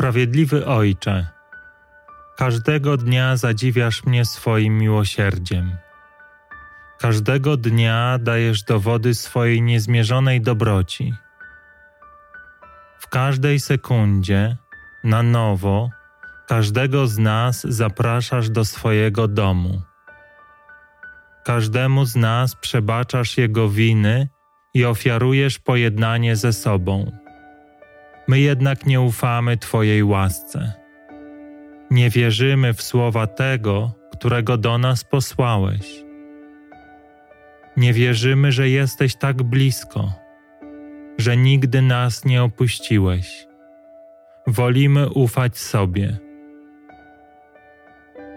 Sprawiedliwy Ojcze, każdego dnia zadziwiasz mnie swoim miłosierdziem. Każdego dnia dajesz dowody swojej niezmierzonej dobroci. W każdej sekundzie, na nowo, każdego z nas zapraszasz do swojego domu. Każdemu z nas przebaczasz jego winy i ofiarujesz pojednanie ze sobą. My jednak nie ufamy Twojej łasce. Nie wierzymy w słowa tego, którego do nas posłałeś. Nie wierzymy, że jesteś tak blisko, że nigdy nas nie opuściłeś. Wolimy ufać sobie.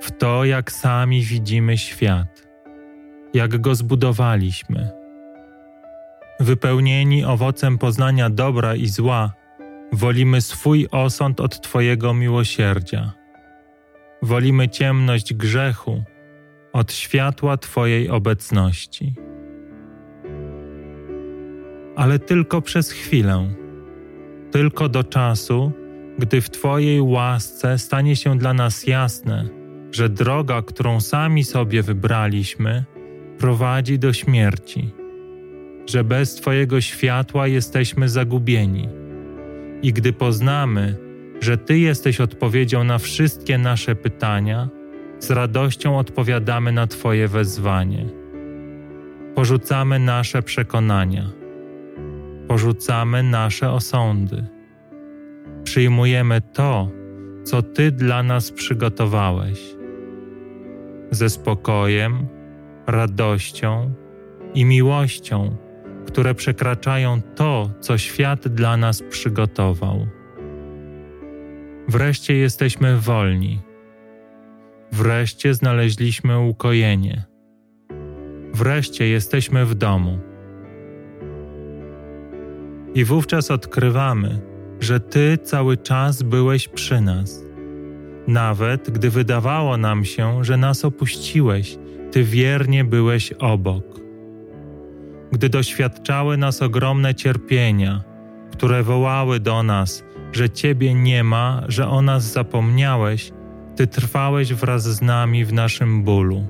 W to, jak sami widzimy świat, jak go zbudowaliśmy. Wypełnieni owocem poznania dobra i zła, Wolimy swój osąd od Twojego miłosierdzia. Wolimy ciemność grzechu od światła Twojej obecności. Ale tylko przez chwilę, tylko do czasu, gdy w Twojej łasce stanie się dla nas jasne, że droga, którą sami sobie wybraliśmy, prowadzi do śmierci, że bez Twojego światła jesteśmy zagubieni i gdy poznamy, że Ty jesteś odpowiedzią na wszystkie nasze pytania, z radością odpowiadamy na Twoje wezwanie. Porzucamy nasze przekonania, porzucamy nasze osądy. Przyjmujemy to, co Ty dla nas przygotowałeś. Ze spokojem, radością i miłością które przekraczają to, co świat dla nas przygotował. Wreszcie jesteśmy wolni. Wreszcie znaleźliśmy ukojenie. Wreszcie jesteśmy w domu. I wówczas odkrywamy, że Ty cały czas byłeś przy nas. Nawet gdy wydawało nam się, że nas opuściłeś, Ty wiernie byłeś obok gdy doświadczały nas ogromne cierpienia, które wołały do nas, że Ciebie nie ma, że o nas zapomniałeś, Ty trwałeś wraz z nami w naszym bólu.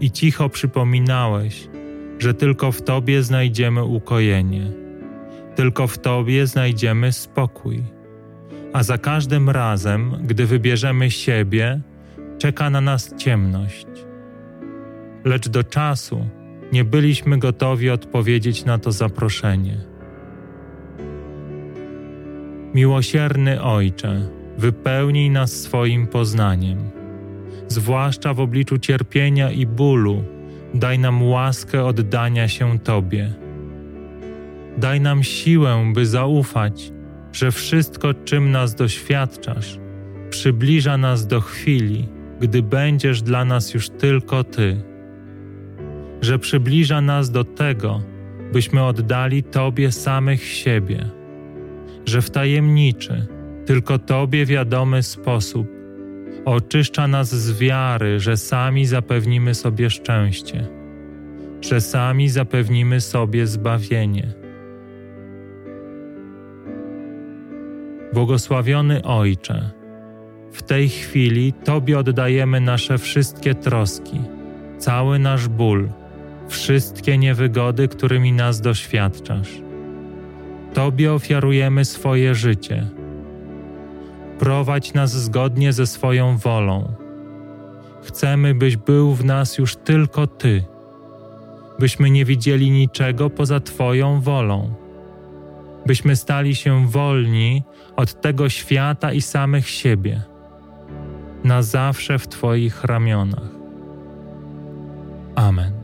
I cicho przypominałeś, że tylko w Tobie znajdziemy ukojenie, tylko w Tobie znajdziemy spokój. A za każdym razem, gdy wybierzemy siebie, czeka na nas ciemność. Lecz do czasu, nie byliśmy gotowi odpowiedzieć na to zaproszenie. Miłosierny Ojcze, wypełnij nas swoim poznaniem. Zwłaszcza w obliczu cierpienia i bólu, daj nam łaskę oddania się Tobie. Daj nam siłę, by zaufać, że wszystko, czym nas doświadczasz, przybliża nas do chwili, gdy będziesz dla nas już tylko Ty że przybliża nas do tego, byśmy oddali Tobie samych siebie, że w tajemniczy, tylko Tobie wiadomy sposób oczyszcza nas z wiary, że sami zapewnimy sobie szczęście, że sami zapewnimy sobie zbawienie. Błogosławiony Ojcze, w tej chwili Tobie oddajemy nasze wszystkie troski, cały nasz ból wszystkie niewygody, którymi nas doświadczasz. Tobie ofiarujemy swoje życie. Prowadź nas zgodnie ze swoją wolą. Chcemy, byś był w nas już tylko Ty, byśmy nie widzieli niczego poza Twoją wolą, byśmy stali się wolni od tego świata i samych siebie, na zawsze w Twoich ramionach. Amen.